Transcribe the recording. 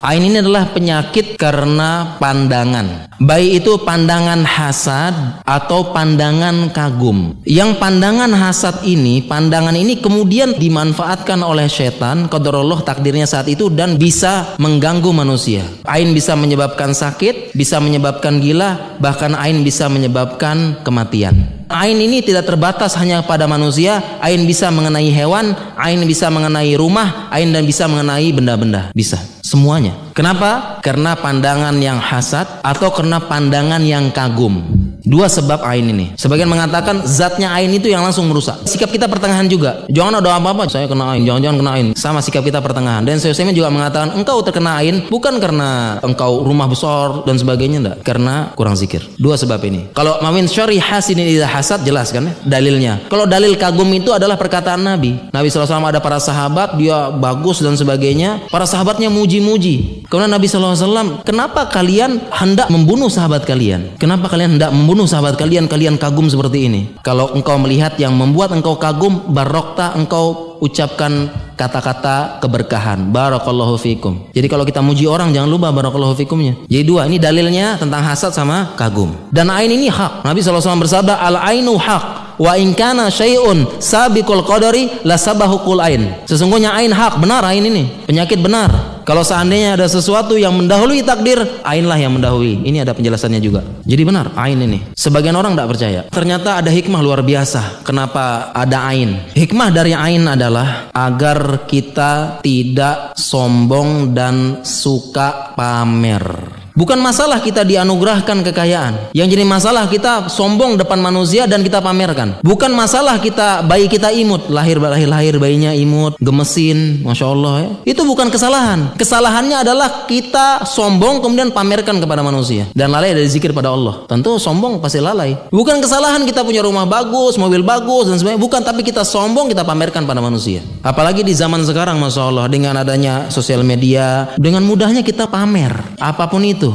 Ain ini adalah penyakit karena pandangan. Baik itu pandangan hasad atau pandangan kagum. Yang pandangan hasad ini, pandangan ini kemudian dimanfaatkan oleh setan, qadarullah takdirnya saat itu dan bisa mengganggu manusia. Ain bisa menyebabkan sakit, bisa menyebabkan gila, bahkan ain bisa menyebabkan kematian. Ain ini tidak terbatas hanya pada manusia, ain bisa mengenai hewan, ain bisa mengenai rumah, ain dan bisa mengenai benda-benda. Bisa semuanya. Kenapa? Karena pandangan yang hasad atau karena pandangan yang kagum. Dua sebab ain ini. Sebagian mengatakan zatnya ain itu yang langsung merusak. Sikap kita pertengahan juga. Jangan ada apa-apa saya kena ain, jangan-jangan kena ain. Sama sikap kita pertengahan. Dan saya juga mengatakan engkau terkena ain bukan karena engkau rumah besar dan sebagainya enggak, karena kurang zikir. Dua sebab ini. Kalau mamin syari hasidin idza hasad jelas kan ya dalilnya. Kalau dalil kagum itu adalah perkataan Nabi. Nabi SAW ada para sahabat dia bagus dan sebagainya. Para sahabatnya muji-muji. Kemudian Nabi SAW, kenapa kalian hendak membunuh sahabat kalian? Kenapa kalian hendak membunuh sahabat kalian? Kalian kagum seperti ini. Kalau engkau melihat yang membuat engkau kagum, barokta engkau ucapkan kata-kata keberkahan. Barakallahu fikum. Jadi kalau kita muji orang jangan lupa barakallahu fikumnya. Jadi dua, ini dalilnya tentang hasad sama kagum. Dan ain ini hak. Nabi SAW bersabda, al ainu hak wa in kana syai'un sabiqul qadari la sabahukul ain. Sesungguhnya ain hak, benar ain ini. Penyakit benar. Kalau seandainya ada sesuatu yang mendahului takdir, ainlah yang mendahului. Ini ada penjelasannya juga. Jadi benar, ain ini. Sebagian orang tidak percaya. Ternyata ada hikmah luar biasa. Kenapa ada ain? Hikmah dari ain adalah agar kita tidak sombong dan suka pamer. Bukan masalah kita dianugerahkan kekayaan. Yang jadi masalah kita sombong depan manusia dan kita pamerkan. Bukan masalah kita bayi kita imut, lahir lahir lahir bayinya imut, gemesin, masya Allah ya. Itu bukan kesalahan. Kesalahannya adalah kita sombong kemudian pamerkan kepada manusia dan lalai dari zikir pada Allah. Tentu sombong pasti lalai. Bukan kesalahan kita punya rumah bagus, mobil bagus dan sebagainya. Bukan, tapi kita sombong kita pamerkan pada manusia. Apalagi di zaman sekarang, masya Allah dengan adanya sosial media, dengan mudahnya kita pamer apa pun itu